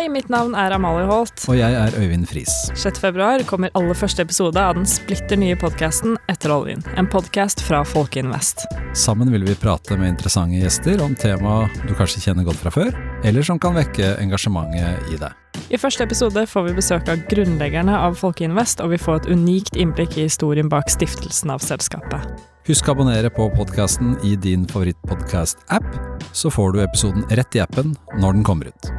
Hei, mitt navn er Amalie Holt. Og jeg er Øyvind Friis. 6. februar kommer aller første episode av den splitter nye podkasten Etter oljen. En podkast fra Folkeinvest. Sammen vil vi prate med interessante gjester om tema du kanskje kjenner godt fra før, eller som kan vekke engasjementet i deg. I første episode får vi besøk av grunnleggerne av Folkeinvest, og vi får et unikt innblikk i historien bak stiftelsen av selskapet. Husk å abonnere på podkasten i din favorittpodkast-app, så får du episoden rett i appen når den kommer ut.